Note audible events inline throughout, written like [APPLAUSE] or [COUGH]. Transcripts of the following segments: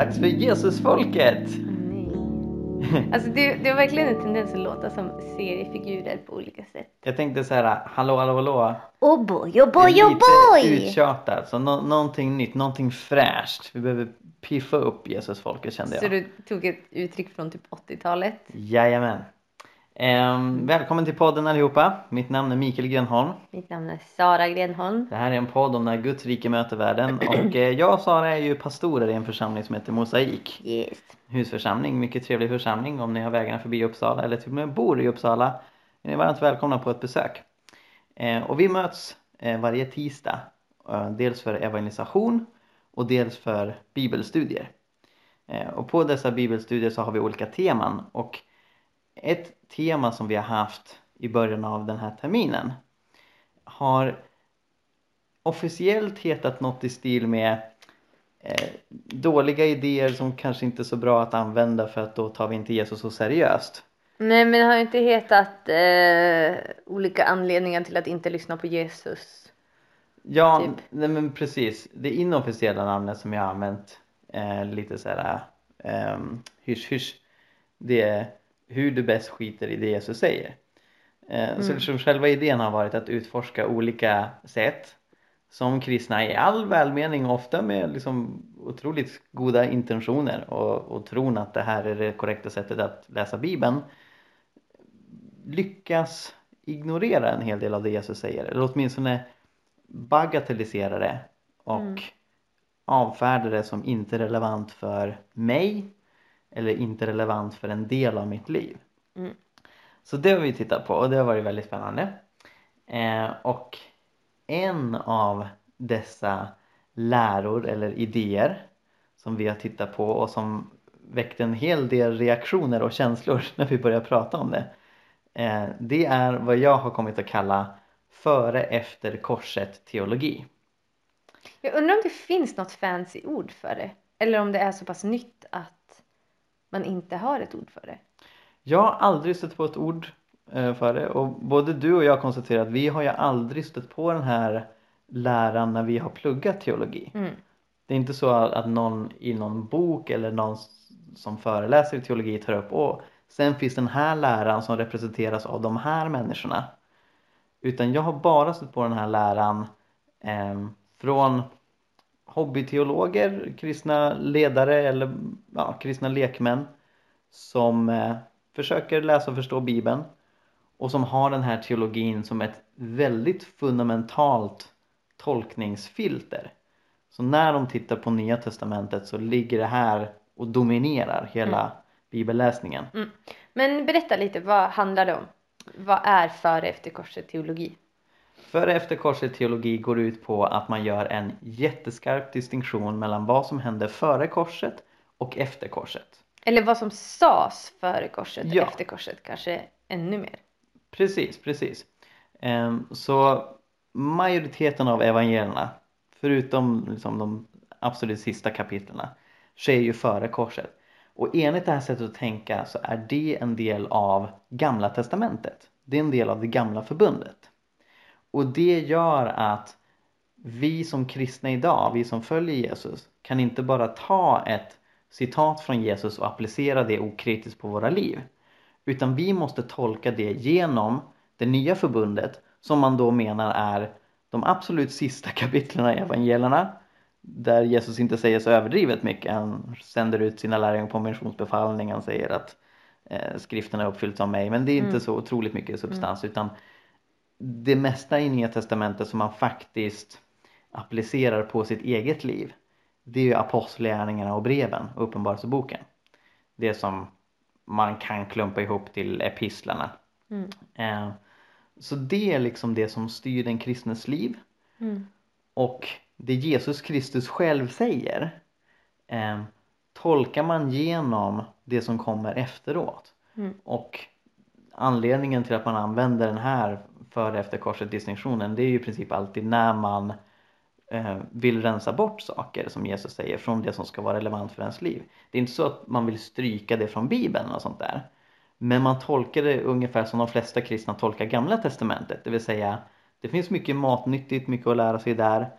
dags för Jesusfolket! Nej. [LAUGHS] Alltså det, det har verkligen en tendens att låta som seriefigurer på olika sätt. Jag tänkte så här, hallå hallå hallå. Oh boy, oh boy, oh boy! Lite uttjatat, så nå- någonting nytt, någonting fräscht. Vi behöver piffa upp Jesusfolket kände Så jag. du tog ett uttryck från typ 80-talet? Jajamän. Ehm, välkommen till podden allihopa. Mitt namn är Mikael Grenholm. Mitt namn är Sara Grenholm. Det här är en podd om när Guds rike möter världen. Och eh, jag och Sara är ju pastorer i en församling som heter Mosaik. Yes. husförsamling, mycket trevlig församling. Om ni har vägarna förbi Uppsala eller till och med bor i Uppsala är ni varmt välkomna på ett besök. Eh, och vi möts eh, varje tisdag, eh, dels för evangelisation och dels för bibelstudier. Eh, och på dessa bibelstudier så har vi olika teman och ett tema som vi har haft i början av den här terminen har officiellt hetat något i stil med eh, dåliga idéer som kanske inte är så bra att använda för att då tar vi inte Jesus så seriöst. Nej men det har inte hetat eh, olika anledningar till att inte lyssna på Jesus. Ja, Typ. nej men precis. Det inofficiella namnet som jag har använt eh, lite såhär um, hysch hysch. Det är hur du bäst skiter i det Jesus säger. Eh, Så Mm. liksom själva idén har varit att utforska olika sätt som kristna i all välmening ofta med liksom otroligt goda intentioner och, och tron att det här är det korrekta sättet att läsa bibeln lyckas ignorera en hel del av det Jesus säger eller åtminstone bagatellisera det och Mm. avfärda det som inte relevant för mig eller inte relevant för en del av mitt liv. Mm. Så det har vi tittat på och det har varit väldigt spännande. Eh, och en av dessa läror eller idéer som vi har tittat på och som väckte en hel del reaktioner och känslor [LAUGHS] när vi började prata om det. Eh, det är vad jag har kommit att kalla före efter korset teologi. Jag undrar om det finns något fancy ord för det. Eller om det är så pass nytt att man inte har ett ord för det. Jag har aldrig stött på ett ord eh, för det och både du och jag konstaterar att vi har ju aldrig stött på den här läran när vi har pluggat teologi. Mm. Det är inte så att någon i någon bok eller någon som föreläser i teologi tar upp och sen finns den här läran som representeras av de här människorna. Utan jag har bara stött på den här läran eh, från hobbyteologer, kristna ledare eller ja, kristna lekmän som eh, försöker läsa och förstå bibeln och som har den här teologin som ett väldigt fundamentalt tolkningsfilter. Så när de tittar på nya testamentet så ligger det här och dominerar hela bibelläsningen. Mm. Men berätta lite, vad handlar det om? Vad är före efter korset teologi? Före efter korset teologi går ut på att man gör en jätteskarp distinktion mellan vad som hände före korset och efter korset. Eller vad som sades före korset och Ja. efter korset kanske ännu mer. Precis, precis. Ehm, Så majoriteten av evangelierna, förutom liksom de absolut sista kapitlen, sker ju före korset. Och enligt det här sättet att tänka så är det en del av gamla testamentet. Det är en del av det gamla förbundet. Och det gör att vi som kristna idag, vi som följer Jesus, kan inte bara ta ett citat från Jesus och applicera det okritiskt på våra liv. Utan vi måste tolka det genom det nya förbundet som man då menar är de absolut sista [LAUGHS] kapitlen i evangelierna där Jesus inte säger så överdrivet mycket. Han sänder ut sina lärjungar på missionsbefallning. Han säger att eh, skriften är uppfylld av mig. Men det är inte Mm. så otroligt mycket substans utan det mesta i Nya Testamentet som man faktiskt applicerar på sitt eget liv det är ju apostlagärningarna och breven och uppenbarelseboken. Det som man kan klumpa ihop till epistlarna. Mm. Eh, så det är liksom det som styr den kristnes liv Mm. och det Jesus Kristus själv säger eh, tolkar man genom det som kommer efteråt. Mm. Och anledningen till att man använder den här före efter korset distinktionen det är ju i princip alltid när man eh, vill rensa bort saker som Jesus säger från det som ska vara relevant för ens liv. Det är inte så att man vill stryka det från bibeln och sånt där. Men man tolkar det ungefär som de flesta kristna tolkar gamla testamentet. Det vill säga det finns mycket matnyttigt, mycket att lära sig där.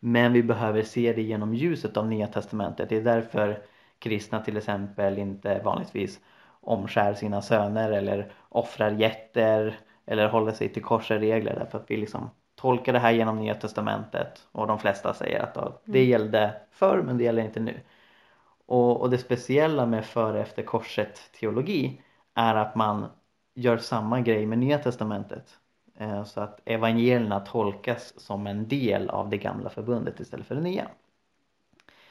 Men vi behöver se det genom ljuset av Nya Testamentet. Det är därför kristna till exempel inte vanligtvis omskär sina söner eller offrar getter eller håller sig till korsregler därför att vi liksom tolkar det här genom Nya Testamentet och de flesta säger att det Mm. gällde förr men det gäller inte nu. Och, och det speciella med före efter korset teologi är att man gör samma grej med Nya Testamentet. Eh, Så att evangelierna tolkas som en del av det gamla förbundet istället för det nya.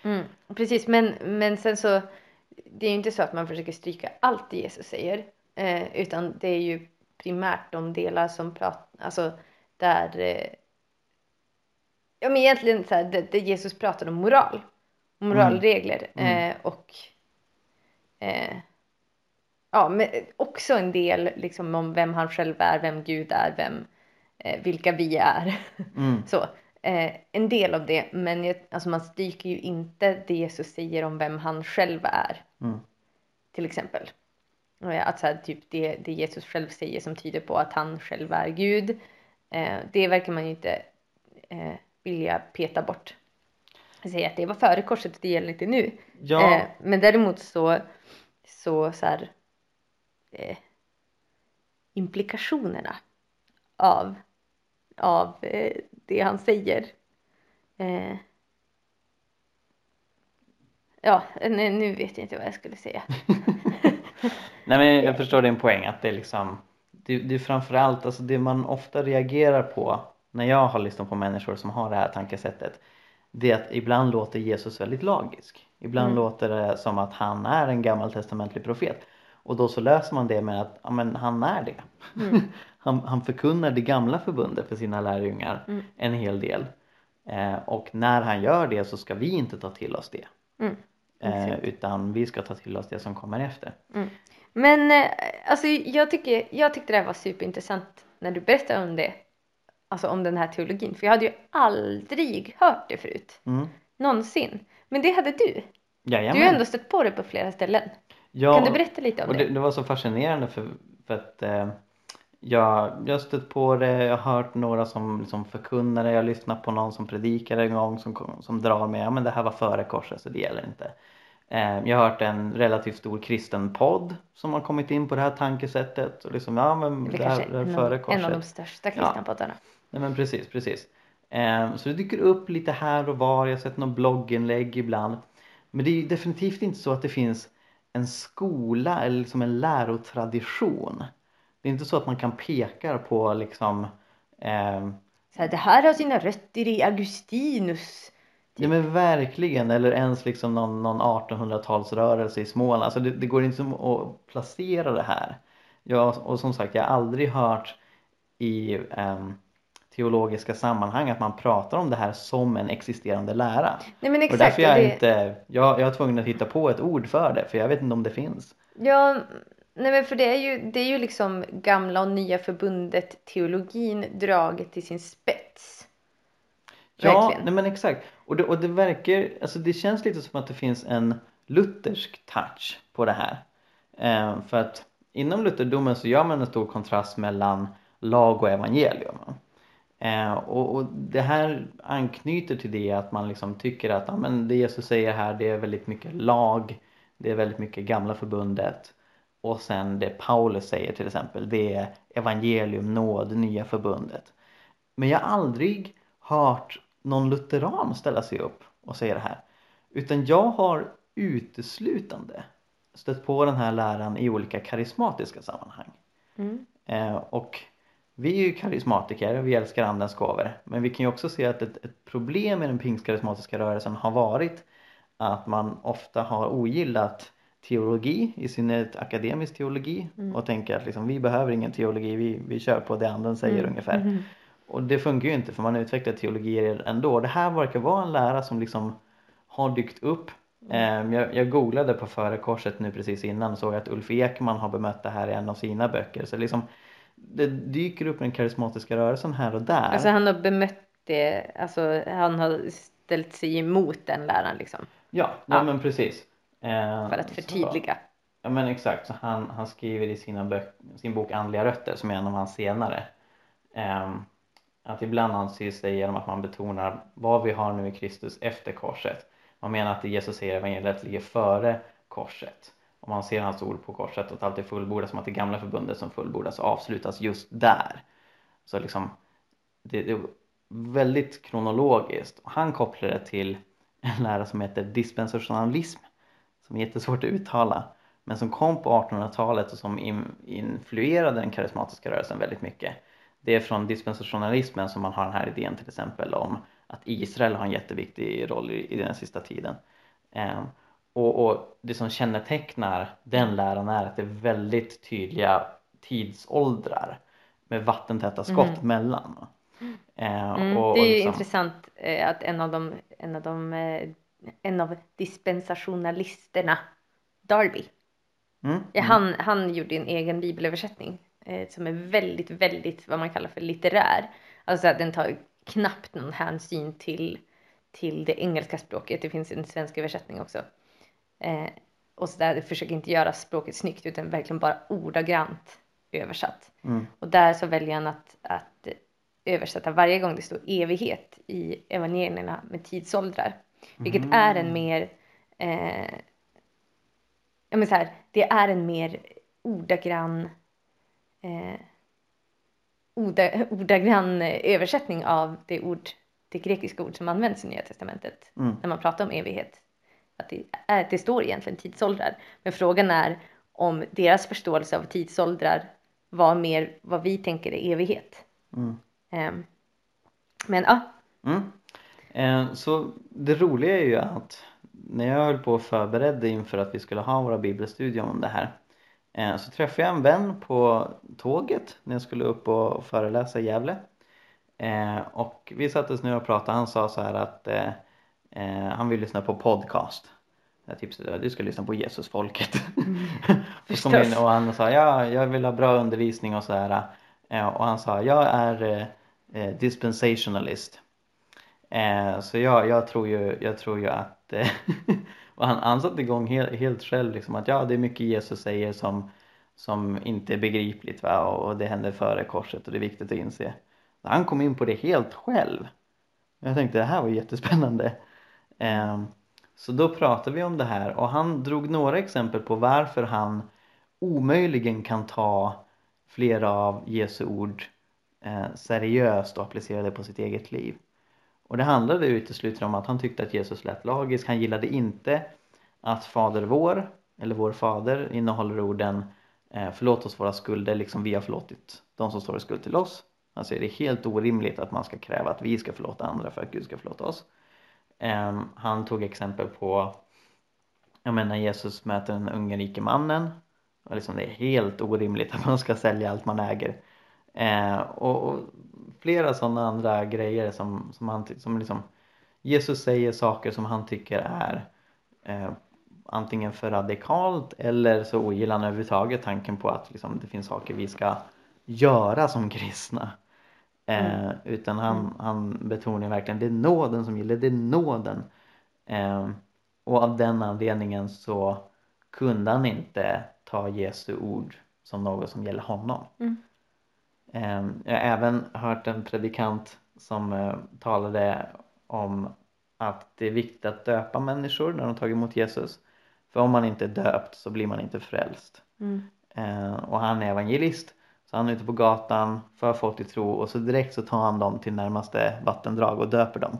Mm, precis, men, men sen så det är ju inte så att man försöker stryka allt det Jesus säger eh, utan det är ju primärt de delar som pratar, alltså där eh, ja men egentligen så här, där, där Jesus pratar om moral, moralregler Mm. eh, och eh, ja men också en del liksom om vem han själv är, vem Gud är, vem, eh, vilka vi är. Mm. [LAUGHS] Så, eh, en del av det, men jag, alltså man stryker ju inte det Jesus säger om vem han själv är, Mm. till exempel. Eh, Att så här, typ det, det Jesus själv säger som tyder på att han själv är Gud, eh, det verkar man ju inte eh, vilja peta bort. Säga att det var före korset och det gäller inte nu. Ja, Eh, men däremot så, så, så här, eh, implikationerna av, av eh, det han säger. Eh, ja, nu, nu vet jag inte vad jag skulle säga. [LAUGHS] [LAUGHS] Nej men jag förstår din poäng att det är liksom det, det är framförallt alltså det man ofta reagerar på när jag har lyssnat på människor som har det här tankesättet det är att ibland låter Jesus väldigt lagisk. Ibland Mm. låter det som att han är en gammaltestamentlig profet. Och då så löser man det med att ja, men han är det. Mm. [LAUGHS] han, han förkunnar det gamla förbundet för sina lärjungar Mm. en hel del. Eh, och när han gör det så ska vi inte ta till oss det. Mm. Eh, utan vi ska ta till oss det som kommer efter. Men eh, alltså, jag, tycker, jag tyckte det här var superintressant när du berättade om det. Alltså om den här teologin. För jag hade ju aldrig hört det förut. Mm. Någonsin. Men det hade du. Jajamän. Du har ändå stött på det på flera ställen. Ja, Kan du berätta lite om det? det, det var så fascinerande för, för att eh, jag, jag har stött på det, jag har hört några som liksom förkunnar det, jag har lyssnat på någon som predikade en gång som, som drar med, ja men det här var före korset så det gäller inte. Eh, jag har hört en relativt stor kristen podd som har kommit in på det här tankesättet och liksom, ja men Eller det här är före korset. en av de största kristna poddarna. Nej men precis, precis. Eh, så det dyker upp lite här och var, jag har sett något blogginlägg ibland. Men det är definitivt inte så att det finns en skola eller liksom en lärotradition. Det är inte så att man kan peka på liksom eh, Så här, det här har sina rötter i Augustinus. Ja men verkligen, eller ens liksom någon, någon 1800-talsrörelse i Småland. Alltså det, det går inte som att placera det här. Jag, och som sagt, jag har aldrig hört i ehm, teologiska sammanhang att man pratar om det här som en existerande lära. Nej men och exakt. därför jag, och det, inte, jag, jag är tvungen att hitta på ett ord för det, för jag vet inte om det finns. Ja, nej men för det är ju, det är ju liksom gamla och nya förbundet teologin draget till sin spets. Ja, Verkligen. nej men exakt. Och det, och det verkar, alltså det känns lite som att det finns en luthersk touch på det här. Eh, för att inom lutherdomen så gör man en stor kontrast mellan lag och evangelium. Eh, och, och det här anknyter till det att man liksom tycker att ja, men det Jesus säger här det är väldigt mycket lag, det är väldigt mycket gamla förbundet. Och sen det Paulus säger till exempel, det är evangelium, nåd, nya förbundet. Men jag har aldrig hört någon lutheran ställa sig upp och säga det här. Utan jag har uteslutande stött på den här läran i olika karismatiska sammanhang. Mm. Eh, och vi är ju karismatiker och vi älskar andens gåvor. Men vi kan ju också se att ett, ett problem i den pingstkarismatiska rörelsen har varit att man ofta har ogillat teologi, i synnerhet akademisk teologi Mm. och tänker att liksom, vi behöver ingen teologi, vi, vi kör på det anden säger Mm. ungefär. Mhm. Och det funkar ju inte för man utvecklar teologier ändå. Det här verkar vara en lära som liksom har dykt upp. Ehm, Jag, jag googlade på före korset nu precis innan och såg att Ulf Ekman har bemött det här i en av sina böcker. Så liksom, det dyker upp den karismatiska rörelsen här och där. Alltså han har bemött det, alltså han har ställt sig emot den läran liksom. ja, ja, Ja. men precis. Ehm, För att så- förtydliga. Ja men exakt, så han, han skriver i sina bök, sin bok Andliga rötter som är en av hans senare. ehm, att ibland anses det genom att man betonar vad vi har nu i Kristus efter korset. Man menar att det Jesus säger i evangeliet ligger före korset. Och man ser hans ord på korset att allt är fullbordat som att det gamla förbundet som fullbordas avslutas just där. Så liksom, det är väldigt kronologiskt. Han kopplar det till en lära som heter dispensationalism som är jättesvårt att uttala men som kom på 1800-talet och som influerade den karismatiska rörelsen väldigt mycket. Det är från dispensationalismen som man har den här idén till exempel om att Israel har en jätteviktig roll i, i den sista tiden. Um, och, och, det som kännetecknar den läran är att det är väldigt tydliga tidsåldrar med vattentäta skott mm. mellan. Uh, mm, och, det är liksom... intressant eh, att en av de, en av de eh, en av dispensationalisterna, Darby, mm, ja, mm. han, han gjorde en egen bibelöversättning eh, som är väldigt, väldigt vad man kallar för litterär. Alltså att den tar knappt någon hänsyn till, till det engelska språket. Det finns en svensk översättning också. Eh, och så där försöker inte göra språket snyggt utan verkligen bara ordagrant översatt. Mm. Och där så väljer han att, att översätta varje gång det står evighet i evangelierna med tidsåldrar. Vilket mm. är en mer, eh, ja men så här, det är en mer ordagrann eh, ordagrann översättning av det, ord, det grekiska ord som används i Nya Testamentet mm. när man pratar om evighet. Att det, är, det står egentligen tidsåldrar. Men frågan är om deras förståelse av tidsåldrar var mer vad vi tänker är evighet. Mm. Um, men ja. Mm. Eh, så det roliga är ju att när jag höll på och förberedde inför att vi skulle ha våra bibelstudier om det här Eh, så träffade jag en vän på tåget när jag skulle upp och föreläsa i Gävle. Eh, och vi satt oss nu och pratade. Han sa så här att han vill lyssna på podcast. Jag tipsade att du ska lyssna på Jesusfolket. Mm. [LAUGHS] och, och han sa ja, jag vill ha bra undervisning och så här. och han sa jag är dispensationalist. Eh, så jag, jag, tror ju, jag tror ju att eh, [LAUGHS] Och han, han satte igång helt, helt själv liksom att ja det är mycket Jesus säger som, som inte är begripligt va? Och, och det händer före korset och det är viktigt att inse. Han kom in på det helt själv. Jag tänkte det här var jättespännande. Eh, så då pratade vi om det här och han drog några exempel på varför han omöjligen kan ta flera av Jesu ord eh, seriöst och applicera det på sitt eget liv. Och det handlade uteslutande om att han tyckte att Jesus lät lagisk. Han gillade inte att Fader vår, eller vår Fader, innehåller orden eh, förlåt oss våra skulder liksom vi har förlåtit de som står i skuld till oss. Alltså är det helt orimligt att man ska kräva att vi ska förlåta andra för att Gud ska förlåta oss. Ehm, han tog exempel på jag menar Jesus möter den unge rike mannen och liksom det är helt orimligt att man ska sälja allt man äger. Eh, och, och, flera sådana andra grejer som, som, han, som liksom Jesus säger saker som han tycker är eh, antingen för radikalt eller så ogillar han överhuvudtaget tanken på att liksom, det finns saker vi ska göra som kristna. Eh, mm. Utan han, mm. han betonar verkligen det är nåden som gäller, det är nåden. Eh, och av den anledningen så kunde han inte ta Jesu ord som något som gäller honom. Mm. Ehm, jag har även hört en predikant som eh, talade om att det är viktigt att döpa människor när de tagit emot Jesus. För om man inte är döpt så blir man inte frälst. Mm. Ehm, och han är evangelist. Så han är ute på gatan, för folk till tro och så direkt så tar han dem till närmaste vattendrag och döper dem.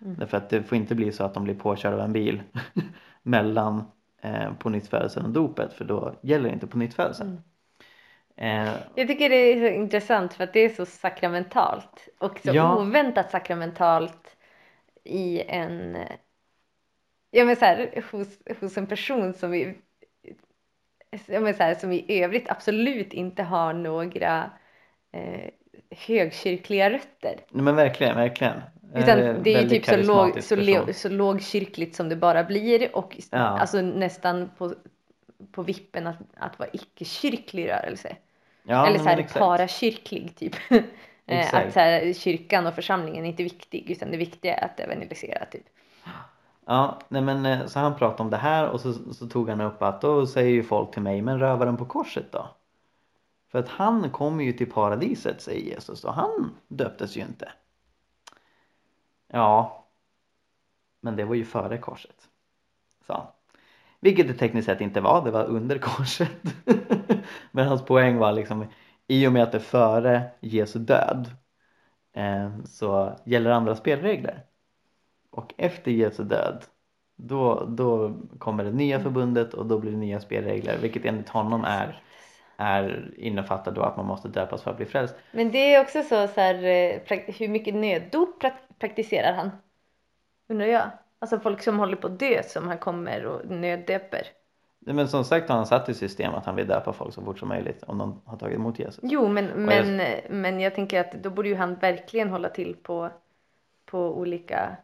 Mm. Därför att det får inte bli så att de blir påkörda av en bil [LAUGHS] mellan eh, på och dopet för då gäller inte på Mm. Eh, jag tycker det är så intressant för att det är så sakramentalt och så ja. oväntat sakramentalt i en, ja men så här, hos, hos en person som i, ja men så här, som i övrigt absolut inte har några eh, högkyrkliga rötter. Nej men verkligen, verkligen. Utan eh, det är ju typ så, låg, så, le, så lågkyrkligt som det bara blir och ja. alltså nästan på, på vippen att, att vara icke-kyrklig rörelse. Ja, Eller så här parakyrklig typ. [LAUGHS] Eh, att så här, kyrkan och församlingen är inte viktig utan det viktiga är att evangelisera typ. Ja, nej men eh, så han pratade om det här och så, så tog han upp att då säger ju folk till mig men rövaren på korset då? För att han kommer ju till paradiset säger Jesus och han döptes ju inte. Ja, men det var ju före korset. Sa han. Vilket det tekniskt sett inte var, det var under korset. [LAUGHS] men hans poäng var liksom i och med att det är före Jesu död eh, så gäller andra spelregler. Och efter Jesu död då, då kommer det nya förbundet och då blir det nya spelregler vilket enligt honom är är innefattar då att man måste döpas för att bli frälst. Men det är också så, så här, eh, hur mycket nöddop prak- praktiserar han? Undrar jag. Alltså folk som håller på att dö som han kommer och nöddöper. Nej, Men som sagt har han satt i system att han vill döpa folk så fort som möjligt om de har tagit emot Jesus. Jo, men, jag- men, men jag tänker att då borde ju han verkligen hålla till på, på olika,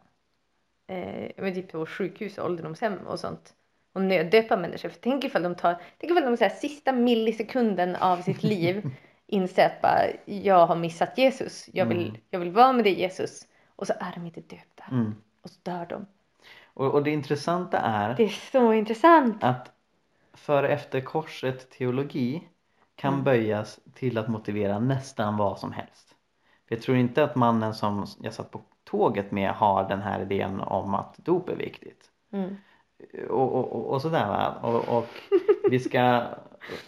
eh, men typ på sjukhus och ålderdomshem och sånt. Och nöddöpa människor. För tänk ifall de tar, tänk ifall de så här, sista millisekunden av sitt [LAUGHS] liv inser att bara, jag har missat Jesus. Jag vill, Mm. jag vill vara med dig Jesus. Och så är de inte döpta. Mm. Och så dör de. Och, och det intressanta är Det är så intressant. att före efter korset teologi kan Mm. böjas till att motivera nästan vad som helst. För jag tror inte att mannen som jag satt på tåget med har den här idén om att dop är viktigt. Mm. Och, och, och, och sådär. Och, och vi ska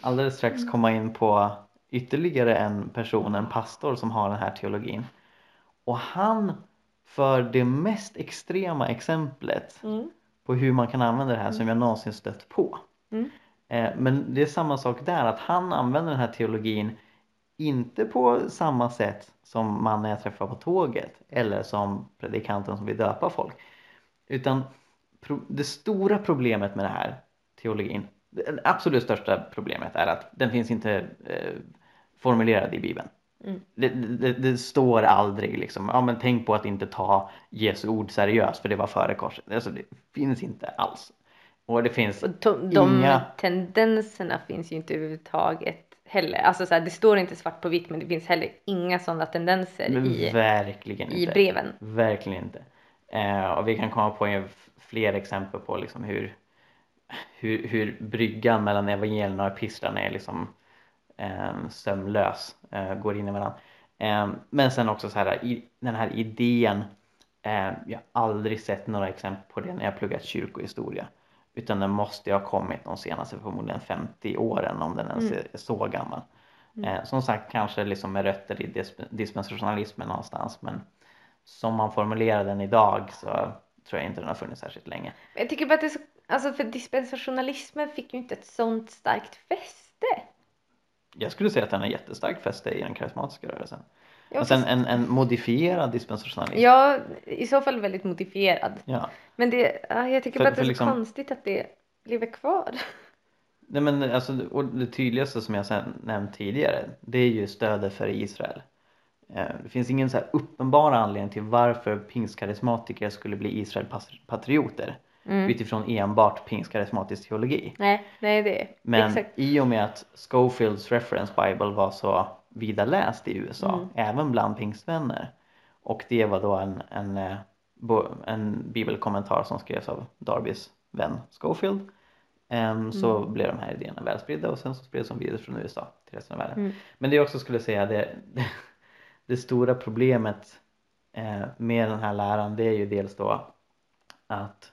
alldeles strax komma in på ytterligare en person, en pastor som har den här teologin. Och han för det mest extrema exemplet Mm. på hur man kan använda det här som jag någonsin stött på. Mm. Eh, Men det är samma sak där, att han använder den här teologin inte på samma sätt som mannen jag träffar på tåget eller som predikanten som vill döpa folk. Utan det stora problemet med den här teologin, det absolut största problemet är att den finns inte eh, formulerad i Bibeln. Mm. Det, det, det står aldrig liksom, ja men tänk på att inte ta Jesu ord seriöst för det var före korset. Alltså det finns inte alls. Och det finns Och de, de Inga- tendenserna finns ju inte överhuvudtaget heller. Alltså så här, det står inte svart på vitt men det finns heller inga sådana tendenser men i, verkligen i inte. breven. Verkligen inte. Eh, och vi kan komma på fler exempel på liksom hur, hur, hur bryggan mellan evangelierna och epistlarna är liksom eh, sömlös, eh, går in i varandra. Eh, men sen också så här, i, den här idén, eh, jag har aldrig sett några exempel på det när jag pluggat kyrkohistoria. Utan den måste ju ha kommit de senaste förmodligen 50 åren om den ens Mm. är så gammal. Eh, som sagt kanske liksom med rötter i dis- dispensationalismen någonstans men som man formulerar den idag så tror jag inte den har funnits särskilt länge. Jag tycker bara att det är så, alltså för dispensationalismen fick ju inte ett sånt starkt fäste. Jag skulle säga att den har jättestarkt fäste i den karismatiska rörelsen. Ja, Alltså en, en, en modifierad dispensationalism. Ja, i så fall väldigt modifierad. Ja. Men det, ja, jag tycker För- bara att det är så liksom- konstigt att det lever kvar. [LAUGHS] Nej men alltså, och det tydligaste som jag nämnt tidigare det är ju stödet för Israel. Eh, Det finns ingen så här uppenbar anledning till varför pingstkarismatiker skulle bli Israel-patrioter Mm. utifrån enbart pingstkarismatisk teologi. Nej, nej det är Men exakt. i och med att Schofields Reference Bible var så vida läst i USA, Mm. även bland pingstvänner och det var då en, en, eh, en bibelkommentar som skrevs av Darbys vän Schofield em, så Mm. blev de här idéerna välspridda och sen så spreds de vidare från USA till resten av världen. Mm. Men det jag också skulle säga det, det, [LAUGHS] det stora problemet eh, med den här läran det är ju dels då att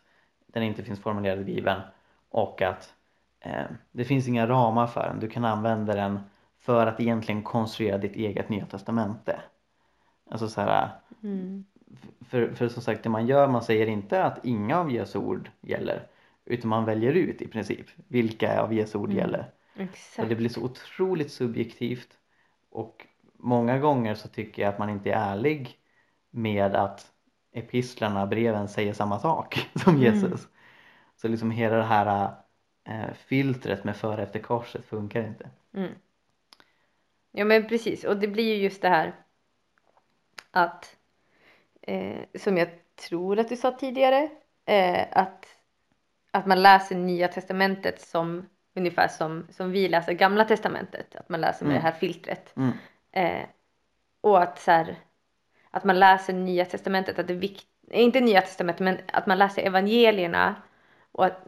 den inte finns formulerad i Bibeln och att eh, det finns inga ramar för den. Du kan använda den för att egentligen konstruera ditt eget nya testamente. Alltså så här, Mm. för, för som sagt det man gör, man säger inte att inga av Jesu ord gäller utan man väljer ut i princip vilka av Jesu ord Mm. gäller. Exakt. det blir så otroligt subjektivt och många gånger så tycker jag att man inte är ärlig med att epistlarna, breven säger samma sak [LAUGHS] som Mm. Jesus. Så liksom hela det här eh, filtret med före efter korset funkar inte. Mm. Ja men precis och det blir ju just det här att eh, som jag tror att du sa tidigare eh, att, att man läser nya testamentet som ungefär som, som vi läser gamla testamentet att man läser med Mm. det här filtret Mm. eh, och att så här, att man läser nya testamentet att det är vikt, inte nya testamentet men att man läser evangelierna och att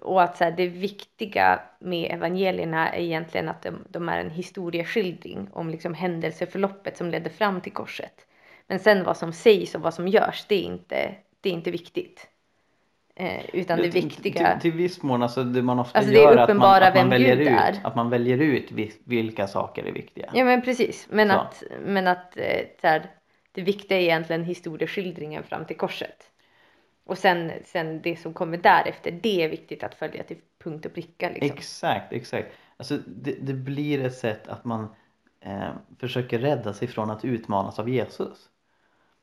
och att så här, det viktiga med evangelierna är egentligen att de, de är en historieskildring om liksom händelseförloppet som ledde fram till korset. Men sen vad som sägs och vad som görs, det är inte, det är inte viktigt. Eh, utan det viktiga... Till, till viss mån, alltså det man ofta Alltså, det är gör att man, att man väljer Gud ut, är. att man väljer ut vi- vilka saker är viktiga. Ja men precis. Men Så. att, men att eh, så här, det viktiga är egentligen historieskildringen fram till korset. Och sen, sen det som kommer därefter, det är viktigt att följa till punkt och pricka. Liksom. Exakt, exakt. Alltså det, det blir ett sätt att man eh, försöker rädda sig från att utmanas av Jesus.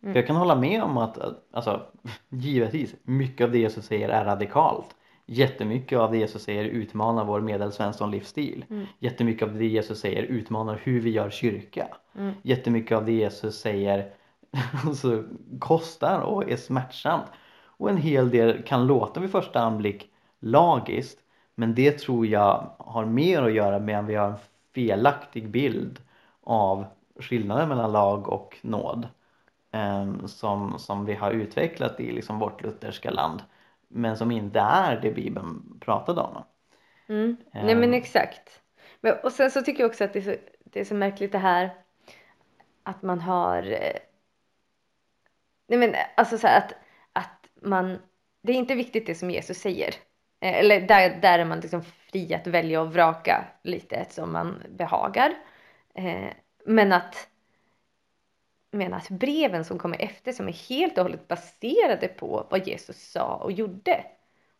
Mm. Jag kan hålla med om att, alltså [LAUGHS] givetvis, mycket av det Jesus säger är radikalt. Jättemycket av det Jesus säger utmanar vår medelsvensson livsstil. Mm. Jättemycket av det Jesus säger utmanar hur vi gör kyrka. Mm. Jättemycket av det Jesus säger [LAUGHS] alltså, kostar och är smärtsamt. Och en hel del kan låta vid första anblick lagiskt men det tror jag har mer att göra med att vi har en felaktig bild av skillnaden mellan lag och nåd eh, som, som vi har utvecklat i liksom vårt lutherska land men som inte är det Bibeln pratade om. Mm. Nej men Ehm. exakt. Men, och sen så tycker jag också att det är, så, det är så märkligt det här att man har eh, Nej men alltså så här att, att man Det är inte viktigt det som Jesus säger. Eh, Eller där, där är man liksom fri att välja och vraka lite som man behagar. Eh, Men att men att breven som kommer efter som är helt och hållet baserade på vad Jesus sa och gjorde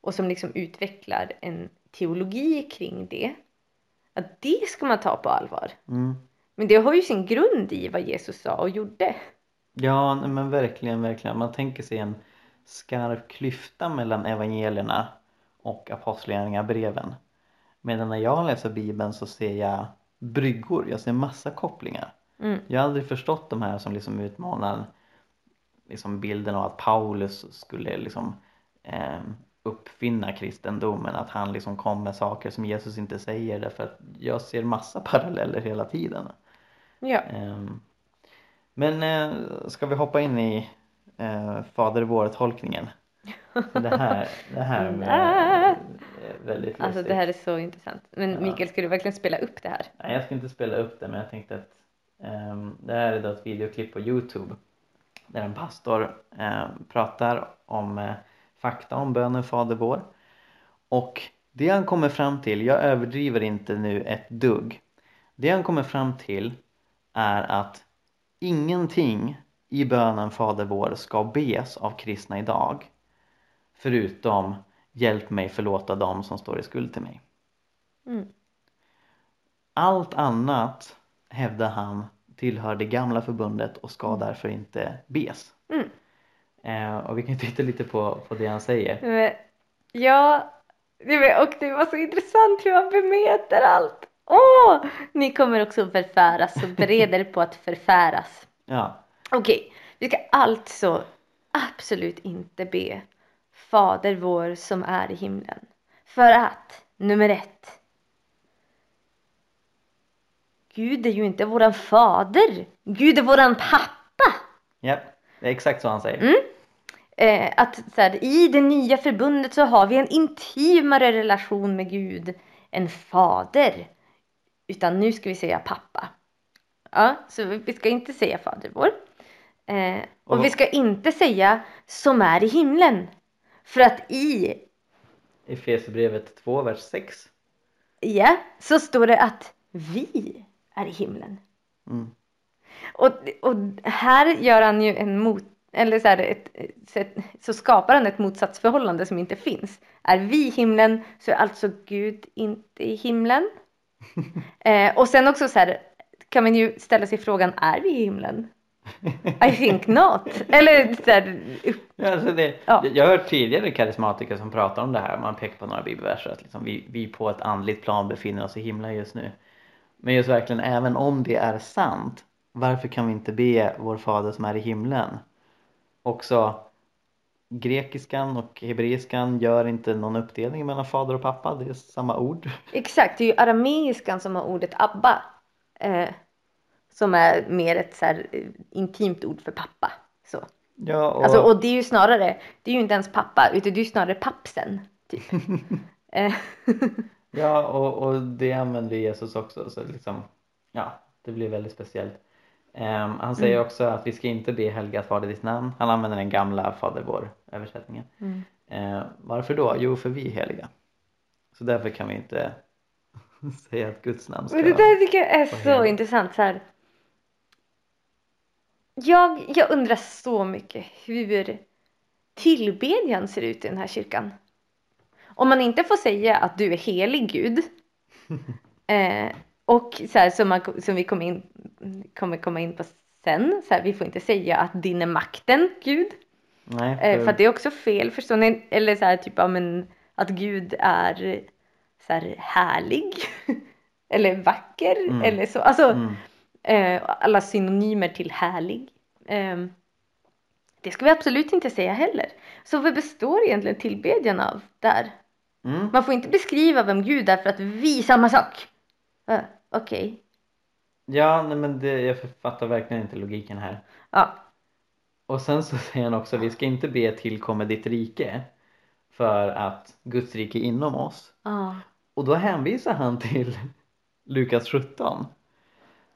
och som liksom utvecklar en teologi kring det. Att det ska man ta på allvar. Mm. Men det har ju sin grund i vad Jesus sa och gjorde. Ja, nej, men verkligen, verkligen. Man tänker sig en skarp klyfta mellan evangelierna och apostlagärningarna-breven. Medan när jag läser bibeln så ser jag bryggor, jag ser massa kopplingar. Mm. Jag har aldrig förstått de här som liksom utmanar liksom bilden av att Paulus skulle liksom eh, uppfinna kristendomen, att han liksom kom med saker som Jesus inte säger därför att jag ser massa [LAUGHS] paralleller hela tiden. Ja. Ehm, Men eh, ska vi hoppa in i eh, Fader vår-tolkningen? Det här, det här [LAUGHS] Nej. är väldigt Alltså lustigt. det här är så intressant. Men Ja. Mikael, ska du verkligen spela upp det här? Nej, jag ska inte spela upp det men jag tänkte att ehm, det här är då ett videoklipp på Youtube där en pastor eh, pratar om eh, fakta om bönen Fader vår. Och det han kommer fram till, jag överdriver inte nu ett dugg. Det han kommer fram till är att ingenting i bönen Fader vår ska bes av kristna idag förutom hjälp mig förlåta dem som står i skuld till mig. Mm. Allt annat hävdar han tillhör det gamla förbundet och ska därför inte bes. Mm. Eh, och vi kan titta lite på, på det han säger. Men, ja, det var- och det var så intressant hur han bemöter allt. Åh! Ni kommer också förfäras, så bered er på att förfäras. Ja, Okej, vi ska alltså absolut inte be Fader vår som är i himlen. För att, nummer ett. Gud är ju inte våran fader. Gud är våran pappa. ja det är exakt så han säger. Mm. Eh, att så här, i det nya förbundet så har vi en intimare relation med Gud än fader. Utan nu ska vi säga pappa. Ja, så vi ska inte säga fader vår. Eh, och Och- vi ska inte säga som är i himlen. För att i, Efesierbrevet 2, vers 6. ja, så står det att vi är i himlen. Mm. Och, och här gör han ju en mot, eller så, här ett, ett, så skapar han ett motsatsförhållande som inte finns. Är vi i himlen så är alltså Gud inte i himlen. [LAUGHS] eh, och sen också så här kan man ju ställa sig frågan, är vi i himlen? I think not. [LAUGHS] Eller så här, alltså det, Ja. Jag har hört tidigare karismatiker som pratar om det här. Man pekar på några bibelverser att liksom vi, vi på ett andligt plan befinner oss i himlen just nu. Men just verkligen, även om det är sant, varför kan vi inte be vår fader som är i himlen? Också grekiskan och hebreiskan gör inte någon uppdelning mellan fader och pappa, det är samma ord. exakt, det är ju arameiskan som har ordet abba. Eh, som är mer ett så här, eh, intimt ord för pappa. Så. Ja, och, Alltså, och det är ju snarare, det är ju inte ens pappa utan det är ju snarare pappsen. typ. [LAUGHS] Eh, Ja, och, och det använder Jesus också så liksom, ja, det blir väldigt speciellt. Ehm, han säger Mm. också att vi ska inte be helgat Fader ditt namn. Han använder den gamla Fader vår översättningen. mm. Ehm, varför då? Jo, för vi är heliga. Så därför kan vi inte [LAUGHS] säga att Guds namn ska Men det där tycker jag är så det? intressant. Så här. Jag, jag undrar så mycket hur tillbedjan ser ut i den här kyrkan. Om man inte får säga att du är helig Gud [LAUGHS] eh, och så här, som, man, som vi kommer, in, kommer komma in på sen, så här, vi får inte säga att din är makten Gud. Nej, Eh, för att det är också fel, förstår ni? Eller så här typ, ja, men, att Gud är så här härlig. [LAUGHS] eller vacker. Mm. Eller så. Alltså mm, eh, alla synonymer till härlig. Eh, det ska vi absolut inte säga heller. Så vad består egentligen tillbedjan av där? mm. Man får inte beskriva vem Gud är för att vi samma sak. Okej. Ja, nej, men det, jag fattar verkligen inte logiken här. Ja. Och sen så säger han också, vi ska inte be tillkommer ditt rike för att Guds rike är inom oss. Ja. Och då hänvisar han till Lukas 17.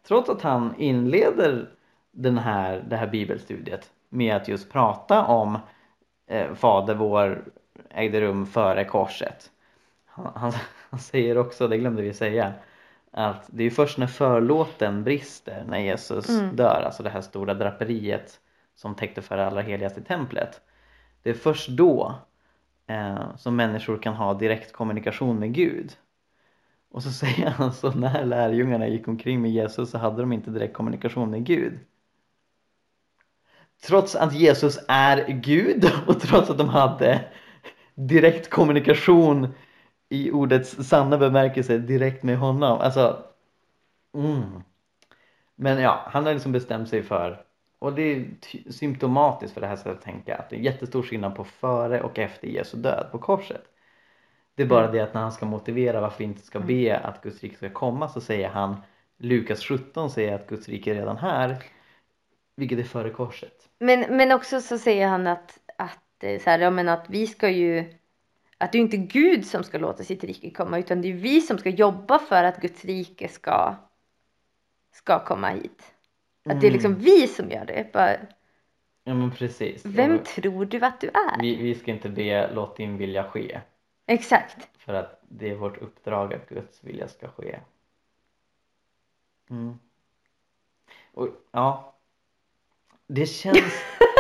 Trots att han inleder den här, det här bibelstudiet med att just prata om eh, Fader vår ägde rum före korset. Han, han, han säger också, det glömde vi säga, att det är först när förlåten brister när Jesus Mm. dör, alltså det här stora draperiet som täckte för det allra heligaste templet. Det är först då eh, som människor kan ha direkt kommunikation med Gud. Och så [LAUGHS] säger han så när lärjungarna gick omkring med Jesus så hade de inte direkt kommunikation med Gud. Trots att Jesus är Gud [LAUGHS] och trots att de hade direkt kommunikation i ordets sanna bemärkelse direkt med honom. Alltså, mm. Men ja, han har liksom bestämt sig för och det är symptomatiskt för det här sättet att tänka att det är jättestor skillnad på före och efter Jesu död på korset. Det är bara Mm. det att när han ska motivera varför vi inte ska be att Guds rike ska komma så säger han Lukas 17 säger att Guds rike är redan här vilket är före korset. Men, men också så säger han att, att, så här, ja, men att vi ska ju att det är inte Gud som ska låta sitt rike komma utan det är vi som ska jobba för att Guds rike ska, ska komma hit. Att det är liksom Mm. vi som gör det. Bara, Ja men precis. vem Och tror du att du är? vi, vi ska inte be låt din vilja ske Exakt. för att det är vårt uppdrag att Guds vilja ska ske. Mm. Och ja, det känns [LAUGHS]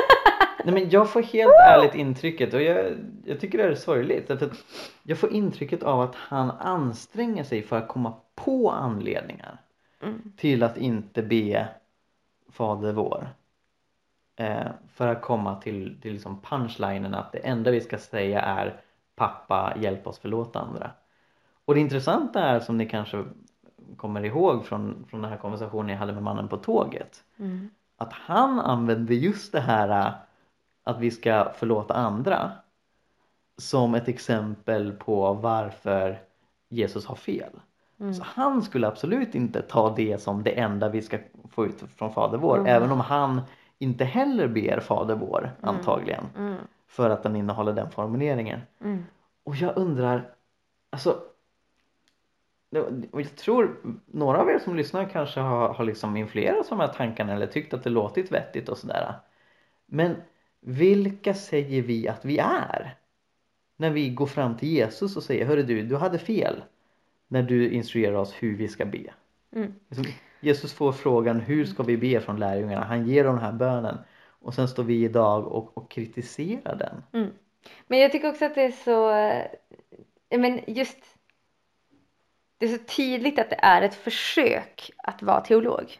Nej men jag får helt ärligt intrycket och jag, jag tycker det är sorgligt att jag får intrycket av att han anstränger sig för att komma på anledningar Mm. till att inte be Fader vår. Eh, för att komma till, till liksom punchlinen att det enda vi ska säga är pappa hjälp oss förlåta andra. Och det intressanta är som ni kanske kommer ihåg från, från den här konversationen jag hade med mannen på tåget Mm. att han använder just det här att vi ska förlåta andra som ett exempel på varför Jesus har fel. Mm. Så han skulle absolut inte ta det som det enda vi ska få ut från Fader vår Mm. även om han inte heller ber Fader vår antagligen Mm. för att den innehåller den formuleringen. Mm. Och jag undrar, alltså och jag tror några av er som lyssnar kanske har, har liksom influerats av de här tankarna eller tyckt att det låtit vettigt och sådär. Men vilka säger vi att vi är? När vi går fram till Jesus och säger Hörru du, du hade fel när du instruerar oss hur vi ska be. Mm. Liksom, Jesus får frågan hur ska vi be från lärjungarna? Han ger dem den här bönen och sen står vi idag och, och kritiserar den. Mm. Men jag tycker också att det är så, eh, men just det är så tydligt att det är ett försök att vara teolog.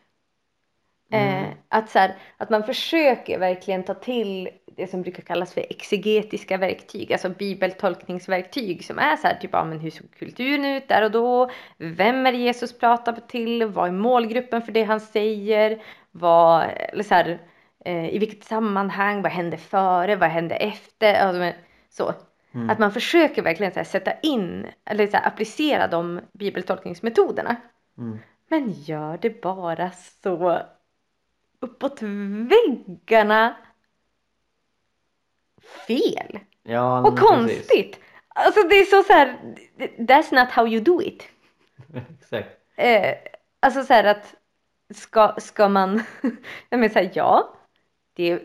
Mm. Eh, att, så här, att man försöker verkligen ta till det som brukar kallas för exegetiska verktyg, alltså bibeltolkningsverktyg som är så här typ, ja, men hur såg kulturen ut där och då? Vem är det Jesus pratar till? Vad är målgruppen för det han säger? Vad, eller så här, eh, I vilket sammanhang? Vad hände före? Vad hände efter? Alltså, så. Mm. Att man försöker verkligen här, sätta in eller så här, applicera de bibeltolkningsmetoderna. Mm. Men gör det bara så uppåt väggarna fel Ja, och precis. konstigt. Alltså det är så så här, that's not how you do it. [LAUGHS] Exakt. Eh, alltså så här att ska, ska man, [LAUGHS] jag menar så här, ja, det är,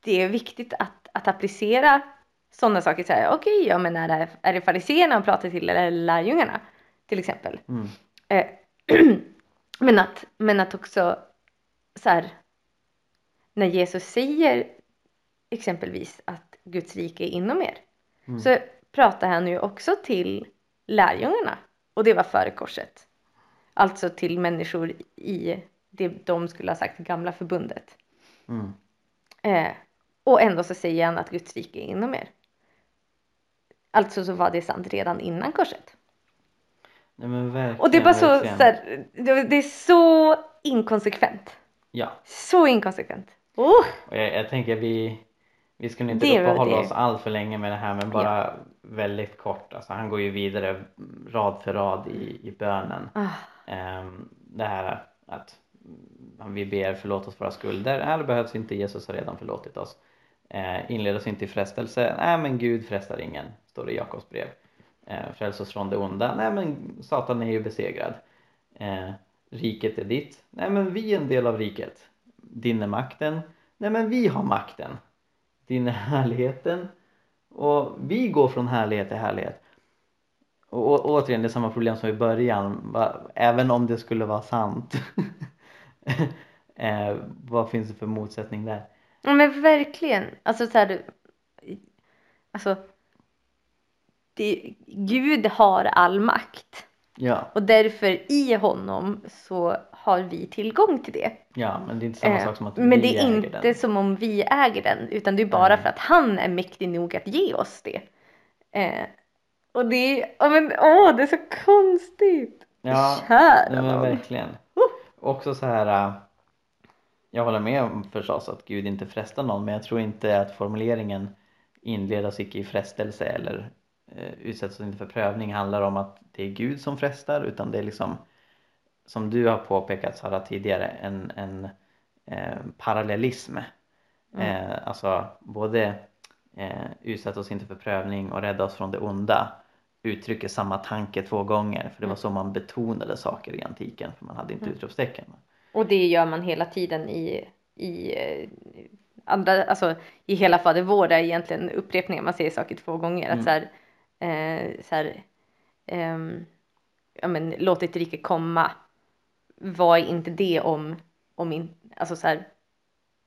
det är viktigt att, att applicera sådana saker. Så här, okej, ja men är det, är det fariséerna han pratar till eller lärjungarna till exempel? Mm. Eh, [CLEARS THROAT] men, att, men att också så här, när Jesus säger exempelvis att Guds rike är inom er Mm. så pratar han ju också till lärjungarna och det var före korset. Alltså till människor i det de skulle ha sagt gamla förbundet. Mm. Eh, och ändå så säger han att Guds rike är inom er. Alltså så var det sant redan innan korset. Nej men verkligen. Och det är bara så, så här, det är så inkonsekvent. Ja. Så inkonsekvent. Oh, Och jag, jag tänker vi, vi nog inte Det uppehålla det. oss allt för länge med det här men bara väldigt kort. Alltså han går ju vidare rad för rad i, i bönen. ah, Ehm, det här att vi ber förlåt oss våra skulder. Här behövs inte Jesus har redan förlåtit oss. Eh, inled oss inte i frestelse. Nej men Gud frestar ingen, står det i Jakobs brev. Eh, fräls oss från det onda. Nej men Satan är ju besegrad. Eh, riket är ditt. Nej men vi är en del av riket. Din är makten. Nej men vi har makten. Din är härligheten. Och vi går från härlighet till härlighet. Och, och återigen, det är samma problem som i början. Va, även om det skulle vara sant. [LAUGHS] eh, vad finns det för motsättning där? ja, men verkligen. Alltså så här, alltså det, Gud har all makt Ja, och därför i honom så har vi tillgång till det. ja men det är inte samma Eh, sak som att men vi det är äger inte den. som om vi äger den utan det är bara Nej. för att han är mäktig nog att ge oss det. Eh, och det är, men, åh, det är så konstigt. Ja, Kära men verkligen. Också så här. äh, Jag håller med om förstås att Gud inte frestar någon men jag tror inte att formuleringen inleda oss icke i frestelse eller utsätts oss inte för prövning handlar om att det är Gud som frestar utan det är liksom som du har påpekat Sara tidigare en, en eh, parallellism. Mm. Eh, alltså både eh, utsätt oss inte för prövning och rädda oss från det onda uttrycker samma tanke två gånger för det var Mm. så man betonade saker i antiken för man hade inte Mm. utropstecken. Och det gör man hela tiden i, i eh, andra, alltså i hela Fader vår är egentligen upprepningar, man säger saker två gånger. Mm. Att så här, eh, så här, ehm, ja men låt ditt rike komma. Vad är inte det om, om in, alltså så här,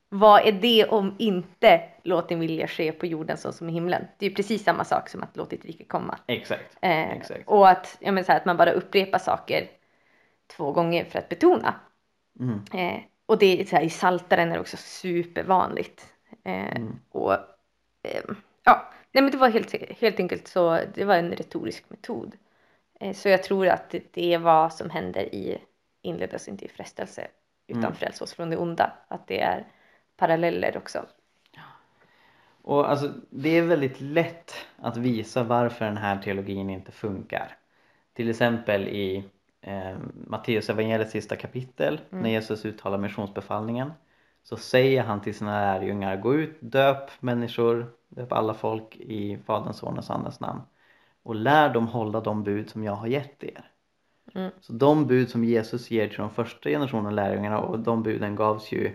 vad är det om inte låt din vilja ske på jorden så som i himlen? Det är ju precis samma sak som att låt ditt rike komma. Exakt. Eh, Exakt. och att, ja, men så här, att man bara upprepar saker två gånger för att betona. Mm. Eh, och det är så här, i Saltaren är det också supervanligt. Eh, Mm. Och eh, ja, nej men det var helt, helt enkelt så, det var en retorisk metod. Eh, så jag tror att det, är vad som händer i inled oss inte i frestelse utan Mm. fräls oss från det onda. Att det är paralleller också. Och alltså, det är väldigt lätt att visa varför den här teologin inte funkar. Till exempel i eh, Matteus evangeliets sista kapitel Mm. när Jesus uttalar missionsbefallningen så säger han till sina lärjungar gå ut, döp människor, döp alla folk i Faderns, Sonens och Andens namn och lär dem hålla de bud som jag har gett er. Mm. Så de bud som Jesus ger till de första generationen lärjungarna och de buden gavs ju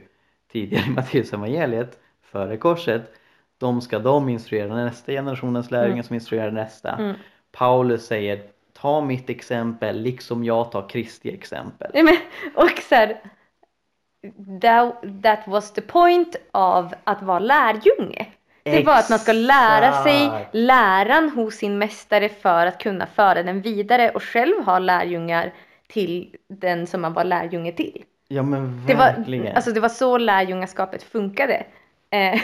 tidigare i Matteus evangeliet före korset de ska de instruera nästa generationens lärjungar Mm. som instruerar nästa. Mm. Paulus säger ta mitt exempel liksom jag tar Kristi exempel. Nej, men, och så här, that, that was the point av att vara lärjunge. Det var att man ska lära sig läran hos sin mästare för att kunna föra den vidare och själv ha lärjungar till den som man var lärjunge till. Ja men Det verkligen. var, alltså det var så lärjungaskapet funkade. Eh,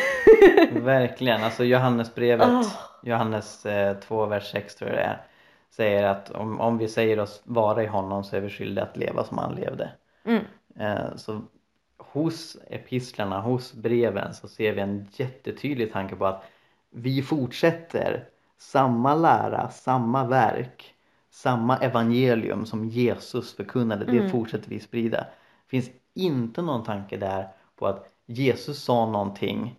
[LAUGHS] Verkligen, alltså Johannesbrevet, Åh. Johannes eh, 2, vers 6 tror jag det är, säger att om, om vi säger oss vara i honom så är vi skyldiga att leva som han levde. mm, Eh, så hos epistlarna, hos breven så ser vi en jättetydlig tanke på att vi fortsätter samma lära, samma verk, samma evangelium som Jesus förkunnade, det Mm. fortsätter vi sprida. Det finns inte någon tanke där på att Jesus sa någonting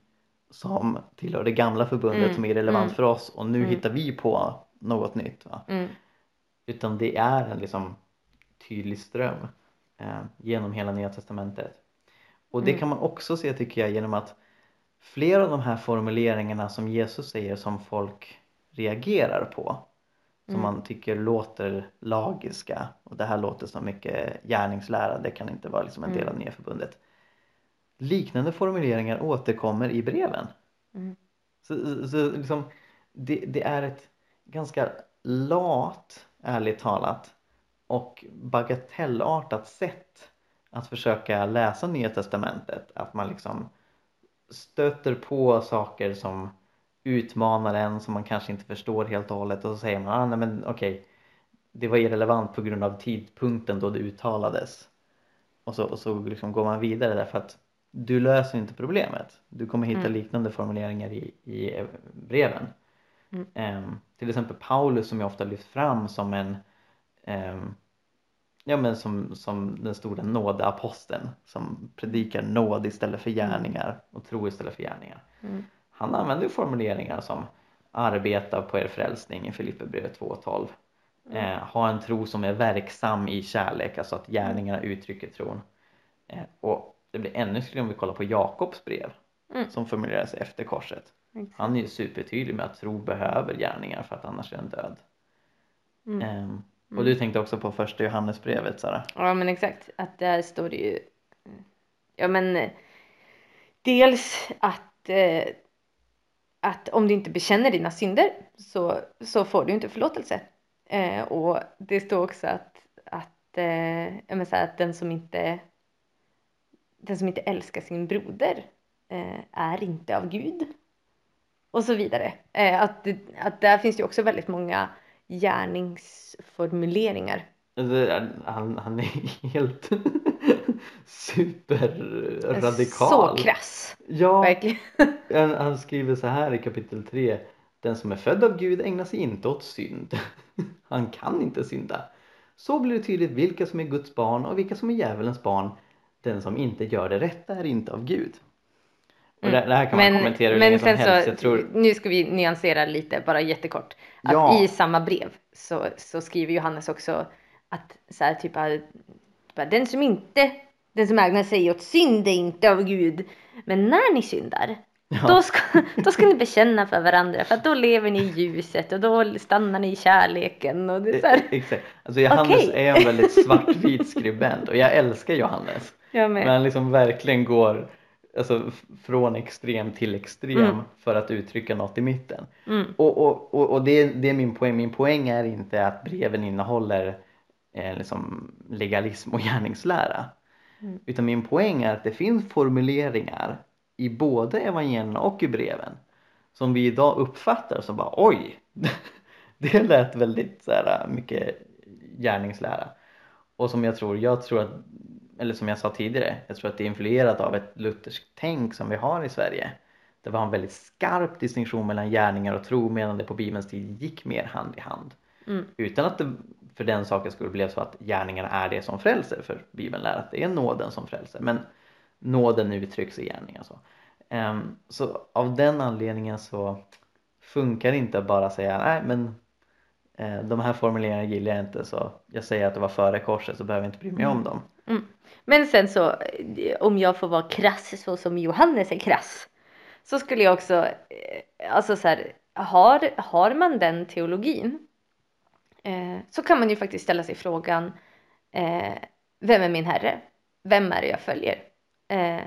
som tillhör det gamla förbundet Mm, som är relevant mm, för oss och nu mm. hittar vi på något nytt. Mm. Utan det är en liksom tydlig ström eh, genom hela Nya Testamentet. Och det Mm. kan man också se tycker jag genom att flera av de här formuleringarna som Jesus säger som folk reagerar på som Mm. man tycker låter lagiska och det här låter som mycket gärningslära, det kan inte vara liksom en del av Mm. Nya Förbundet. Liknande formuleringar återkommer i breven. Mm. Så, så, så liksom, det, det är ett ganska lat, ärligt talat, och bagatellartat sätt att försöka läsa Nya Testamentet. Att man liksom stöter på saker som utmanar en som man kanske inte förstår helt och hållet och så säger man ah, nej men okej det var irrelevant på grund av tidpunkten då det uttalades och så, och så liksom går man vidare därför att du löser inte problemet du kommer hitta Mm. liknande formuleringar i, i breven Mm. Ehm, till exempel Paulus som jag ofta lyft fram som en ehm, ja men som, som den stora nådeaposteln som predikar nåd istället för gärningar och tro istället för gärningar Mm. han använder ju formuleringar som arbeta på er frälsning i Filipperbrevet 2.12 eh, ha en tro som är verksam i kärlek, alltså att gärningarna uttrycker tron eh, och det blir ännu skulle om vi kollar på Jakobs brev Mm. som formuleras efter korset Exakt. han är ju supertydlig med att tro behöver gärningar för att annars är den död Mm. Ehm, och du tänkte också på första Johannesbrevet Sara. Ja men exakt, att där står det ju Ja men Dels att eh, Att om du inte bekänner dina synder så, så får du inte förlåtelse. Eh, Och det står också att Att, eh, jag menar så här, att den som inte Den som inte älskar sin broder eh, Är inte av Gud. Och så vidare. Eh, att, att där finns ju också väldigt många Gärningsformuleringar han, han är helt [LAUGHS] superradikal. Så krass, Ja, verkligen. [LAUGHS] han, han skriver så här i kapitel 3. Den som är född av Gud ägnar sig inte åt synd. [LAUGHS] Han kan inte synda. Så blir det tydligt vilka som är Guds barn och vilka som är djävulens barn. Den som inte gör det rätta är inte av Gud. Och det, det här kan man kommentera hur länge som helst. så, tror, nu ska vi nyansera lite, bara jättekort. Att Ja. i samma brev så, så skriver Johannes också att så här, typ, att- bara, den som inte, den som ägnar sig åt synd är inte av Gud. Men när ni syndar, då, ska, då ska ni bekänna för varandra för att då lever ni i ljuset och då stannar ni i kärleken. Och det är så här, Exakt. Alltså Johannes Okej. är en väldigt svartvit skribent och jag älskar Johannes. jag Men med. han liksom verkligen går alltså, från extrem till extrem Mm. för att uttrycka något i mitten. Mm. Och, och, och, och det, det är min poäng. Min poäng är inte att breven innehåller eh, liksom legalism och gärningslära. Mm. Utan min poäng är att det finns formuleringar i både evangelierna och i breven som vi idag uppfattar som bara oj, [LAUGHS] det lät väldigt så här, mycket gärningslära. Och som jag tror, jag tror att, eller som jag sa tidigare, jag tror att det är influerat av ett lutherskt tänk som vi har i Sverige. Det var en väldigt skarp distinktion mellan gärningar och tro medan det på Bibelns tid gick mer hand i hand. Mm. Utan att det för den saken skulle bli så att gärningarna är det som frälser för Bibeln lär att det är nåden som frälser men nåden uttrycks i gärningar så. Ehm, så av den anledningen så funkar det inte att bara säga nej men eh, de här formuleringarna gillar jag inte så jag säger att det var före korset så behöver jag inte bry mig om dem. Men sen så, eh, om jag får vara krass så som Johannes är krass. Så skulle jag också, eh, alltså så här, har, har man den teologin. Eh, så kan man ju faktiskt ställa sig frågan. Eh, vem är min herre? Vem är det jag följer? Eh,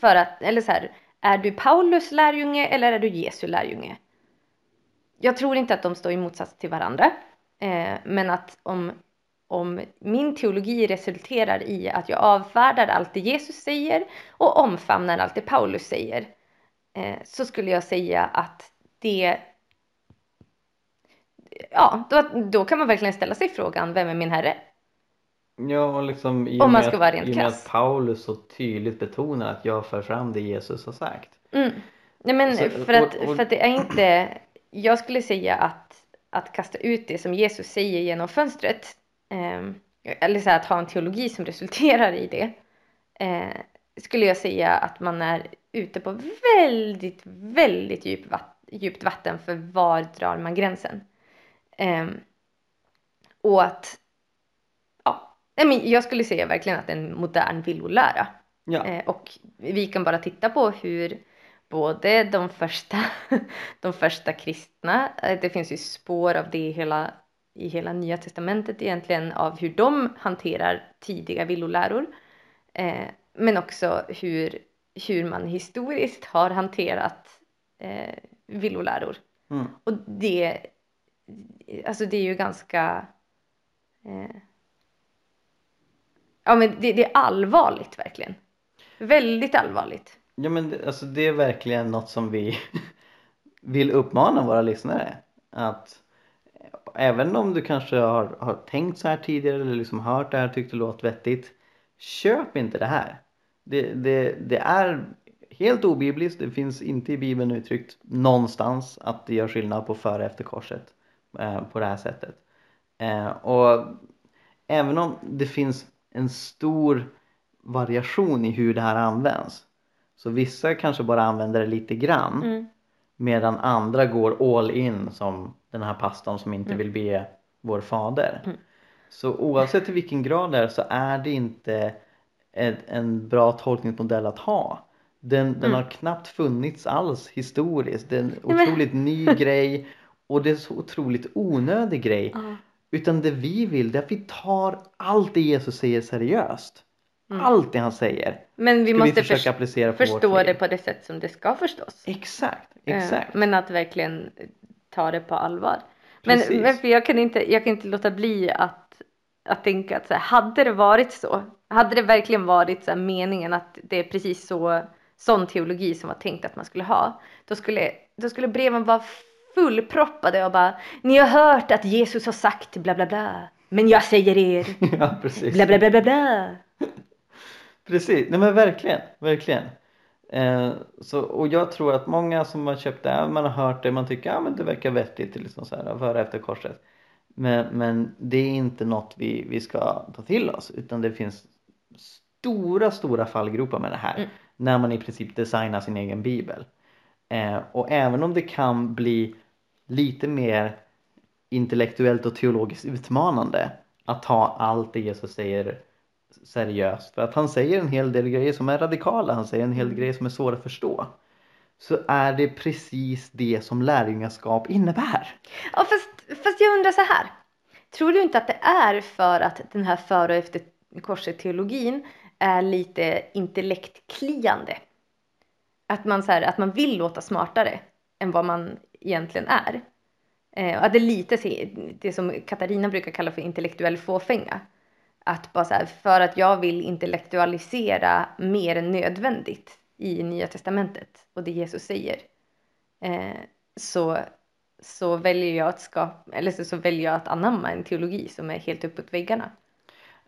för att, eller så här, är du Paulus lärjunge eller är du Jesu lärjunge? Jag tror inte att de står i motsats till varandra. Eh, men att om, om min teologi resulterar i att jag avfärdar allt det Jesus säger och omfamnar allt det Paulus säger. Eh, så skulle jag säga att det Ja, då, då kan man verkligen ställa sig frågan, vem är min herre? Ja liksom i Om och man med, ska vara att, rent i och med att Paulus så tydligt betonar att jag för fram det Jesus har sagt. Mm. Nej men Så- för, att, och- och- för att det är inte, jag skulle säga att, att kasta ut det som Jesus säger genom fönstret, eller så här, att ha en teologi som resulterar i det, eh, skulle jag säga att man är ute på väldigt, väldigt djup vatt, djupt vatten för var drar man gränsen. Um, och att, ja, jag skulle säga verkligen att det är en modern villolära. Ja. Eh, och vi kan bara titta på hur både de första, [LAUGHS] de första kristna, eh, det finns ju spår av det i hela, i hela nya testamentet egentligen av hur de hanterar tidiga villoläror. Eh, men också hur, hur man historiskt har hanterat eh, villoläror. Mm. Och det, alltså det är ju ganska eh, Ja men det, det är allvarligt verkligen. Väldigt allvarligt. Ja men det, alltså det är verkligen något som vi [LAUGHS] vill uppmana våra lyssnare. Att även om du kanske har, har tänkt så här tidigare eller liksom hört det här och tyckt det låter vettigt. Köp inte det här. Det, det, det är helt obibliskt. Det finns inte i bibeln uttryckt någonstans att det gör skillnad på före och efter korset eh, på det här sättet. Eh, och även om det finns en stor variation i hur det här används. Så vissa kanske bara använder det lite grann. Mm. Medan andra går all in som den här pastorn som inte Mm. vill be vår fader. Mm. Så oavsett i vilken grad det är så är det inte ett, en bra tolkningsmodell att ha. Den, den Mm. har knappt funnits alls historiskt. Det är en men- otroligt ny grej och det är så otroligt onödig grej. Ja. Utan det vi vill det är att vi tar allt det Jesus säger seriöst. Mm. Allt det han säger Men vi ska vi måste försöka förs- applicera på vårt förstå det på det sätt som det ska förstås. Exakt, exakt. Men att verkligen ta det på allvar. Men, men för jag, kan inte, jag kan inte låta bli att, att tänka att så här, hade det varit så, hade det verkligen varit så här, meningen att det är precis så, sån teologi som var tänkt att man skulle ha, då skulle, då skulle breven vara fullproppade och bara, ni har hört att Jesus har sagt bla bla bla, men jag säger er, [LAUGHS] ja, precis. bla bla bla bla bla. [LAUGHS] Precis, nej men verkligen, verkligen. Eh, så, och jag tror att många som har köpt det, man har hört det, man tycker ja men det verkar vettigt liksom så här, före efter korset. Men, men det är inte något vi, vi ska ta till oss utan det finns stora, stora fallgropar med det här. Mm. När man i princip designar sin egen bibel. Eh, och även om det kan bli lite mer intellektuellt och teologiskt utmanande att ta allt det Jesus säger seriöst. För att han säger en hel del grejer som är radikala, han säger en hel del grejer som är svåra att förstå. Så är det precis det som lärjungaskap innebär. Ja, fast, fast jag undrar så här. Tror du inte att det är för att den här före och efter korset teologin är lite intellektkliande? Att man, så här, att man vill låta smartare än vad man egentligen är. Eh, att det är lite det som Katarina brukar kalla för intellektuell fåfänga. Att bara så här, för att jag vill intellektualisera mer än nödvändigt i Nya Testamentet och det Jesus säger. Eh, så så väljer jag att skapa, eller så, så väljer jag att anamma en teologi som är helt uppåt väggarna.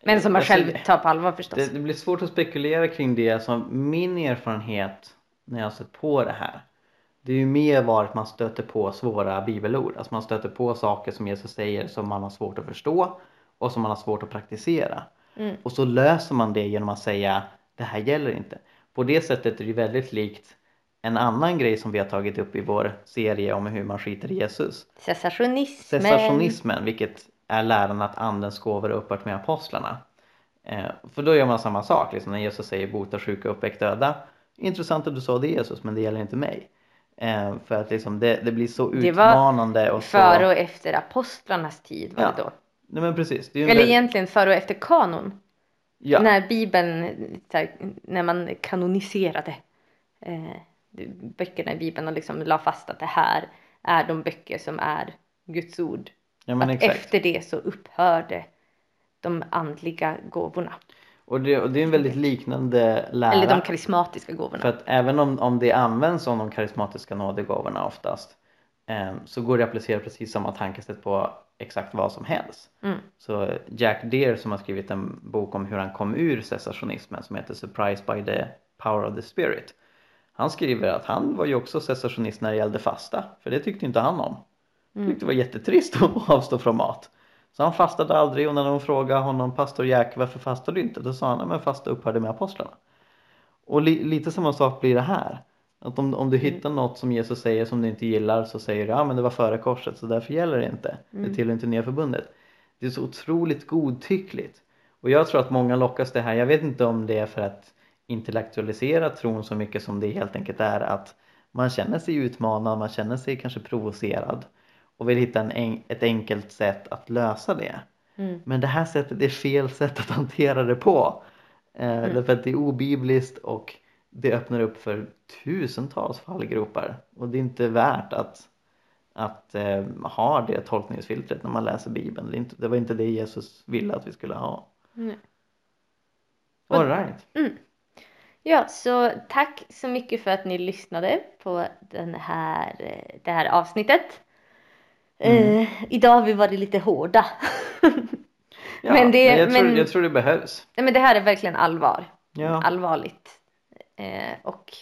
Men som man Alltså, själv tar på allvar förstås. Det, det blir svårt att spekulera kring det. Alltså, min erfarenhet när jag har sett på det här. Det är ju mer varit att man stöter på svåra bibelord. Alltså man stöter på saker som Jesus säger som man har svårt att förstå och som man har svårt att praktisera. Mm. Och så löser man det genom att säga det här gäller inte. På det sättet är det väldigt likt en annan grej som vi har tagit upp i vår serie om hur man skiter i Jesus. Cessationismen. Cessationismen, vilket är läran att andens gåvor är upphört med apostlarna. Eh, för då gör man samma sak, liksom när Jesus säger bota sjuka uppväck döda. Intressant att du sa det Jesus, men det gäller inte mig. Eh, för att liksom det, det blir så Det var utmanande och så... Före och efter apostlarnas tid var Ja, det då. Nej men precis. Eller väl- egentligen före och efter kanon. Ja, När bibeln, här, när man kanoniserade eh, böckerna i bibeln och liksom la fast att det här är de böcker som är Guds ord. ja att exakt. efter det så upphörde de andliga gåvorna. Och, det, och det är en väldigt liknande lära. Eller de karismatiska gåvorna. För att även om, om det används som de karismatiska nådegåvorna oftast eh, så går det att applicera precis samma tankesätt på exakt vad som helst. Mm. Så Jack Deere som har skrivit en bok om hur han kom ur cessationismen som heter Surprised by the Power of the Spirit. Han skriver att han var ju också cessationist när det gällde fasta, för det tyckte inte han om. Han tyckte det var jättetrist att [LAUGHS] avstå från mat. Så han fastade aldrig och när de frågade honom, pastor Jack varför fastar du inte? Då sa han, "Nej, men fasta upphörde med apostlarna. Och li, lite samma sak blir det här. Att om, om du Mm. hittar något som Jesus säger som du inte gillar så säger du ja men det var före korset så därför gäller det inte. Mm. Det tillhör inte nya förbundet. Det är så otroligt godtyckligt. Och jag tror att många lockas det här. Jag vet inte om det är för att intellektualisera tron så mycket som det helt enkelt är att man känner sig utmanad, man känner sig kanske provocerad och vill hitta en, en, ett enkelt sätt att lösa det. Mm. Men det här sättet är fel sätt att hantera det på. Eh, Mm. Därför att det är obibliskt och det öppnar upp för tusentals fallgropar. Och det är inte värt att, att eh, ha det tolkningsfiltret när man läser Bibeln. Det, inte, det var inte det Jesus ville att vi skulle ha. Mm. Och- All right. Ja, så tack så mycket för att ni lyssnade på den här, eh, det här avsnittet. Mm. Eh, idag har vi varit lite hårda. [LAUGHS] Ja, Men det- jag, tror, men- jag tror det behövs. Nej, men det här är verkligen allvar. Ja. Allvarligt. Eh, och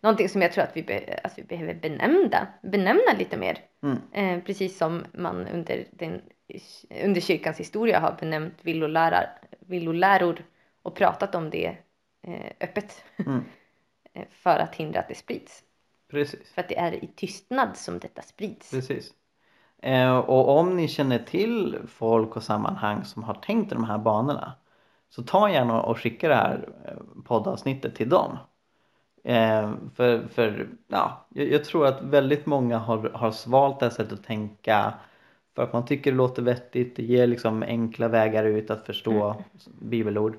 någonting som jag tror att vi, be- att vi behöver benämna, benämna lite mer. Mm. Eh, precis som man under, den, under kyrkans historia har benämnt villolärar, villoläror och pratat om det eh, öppet. Mm. [LAUGHS] Eh, för att hindra att det sprids. Precis. För att det är i tystnad som detta sprids. Precis. Eh, och om ni känner till folk och sammanhang som har tänkt i de här banorna så ta gärna och skicka det här eh, poddavsnittet till dem. Eh, för för ja, jag, jag tror att väldigt många har, har svalt det här sättet att tänka för att man tycker det låter vettigt, det ger liksom enkla vägar ut att förstå bibelord.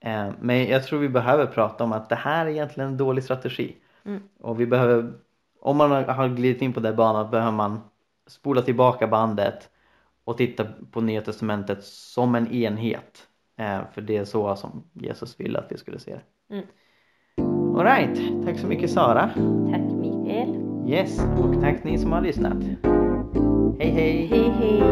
Eh, men jag tror vi behöver prata om att det här är egentligen en dålig strategi. Mm. Och vi behöver, om man har- har glidit in på den banan behöver man spola tillbaka bandet och titta på Nya Testamentet som en enhet. Eh, för det är så som Jesus ville att vi skulle se det. Mm. Alright, tack så mycket Sara. Tack Mikael. Yes, och tack ni som har lyssnat. Hej hej! Hej hej.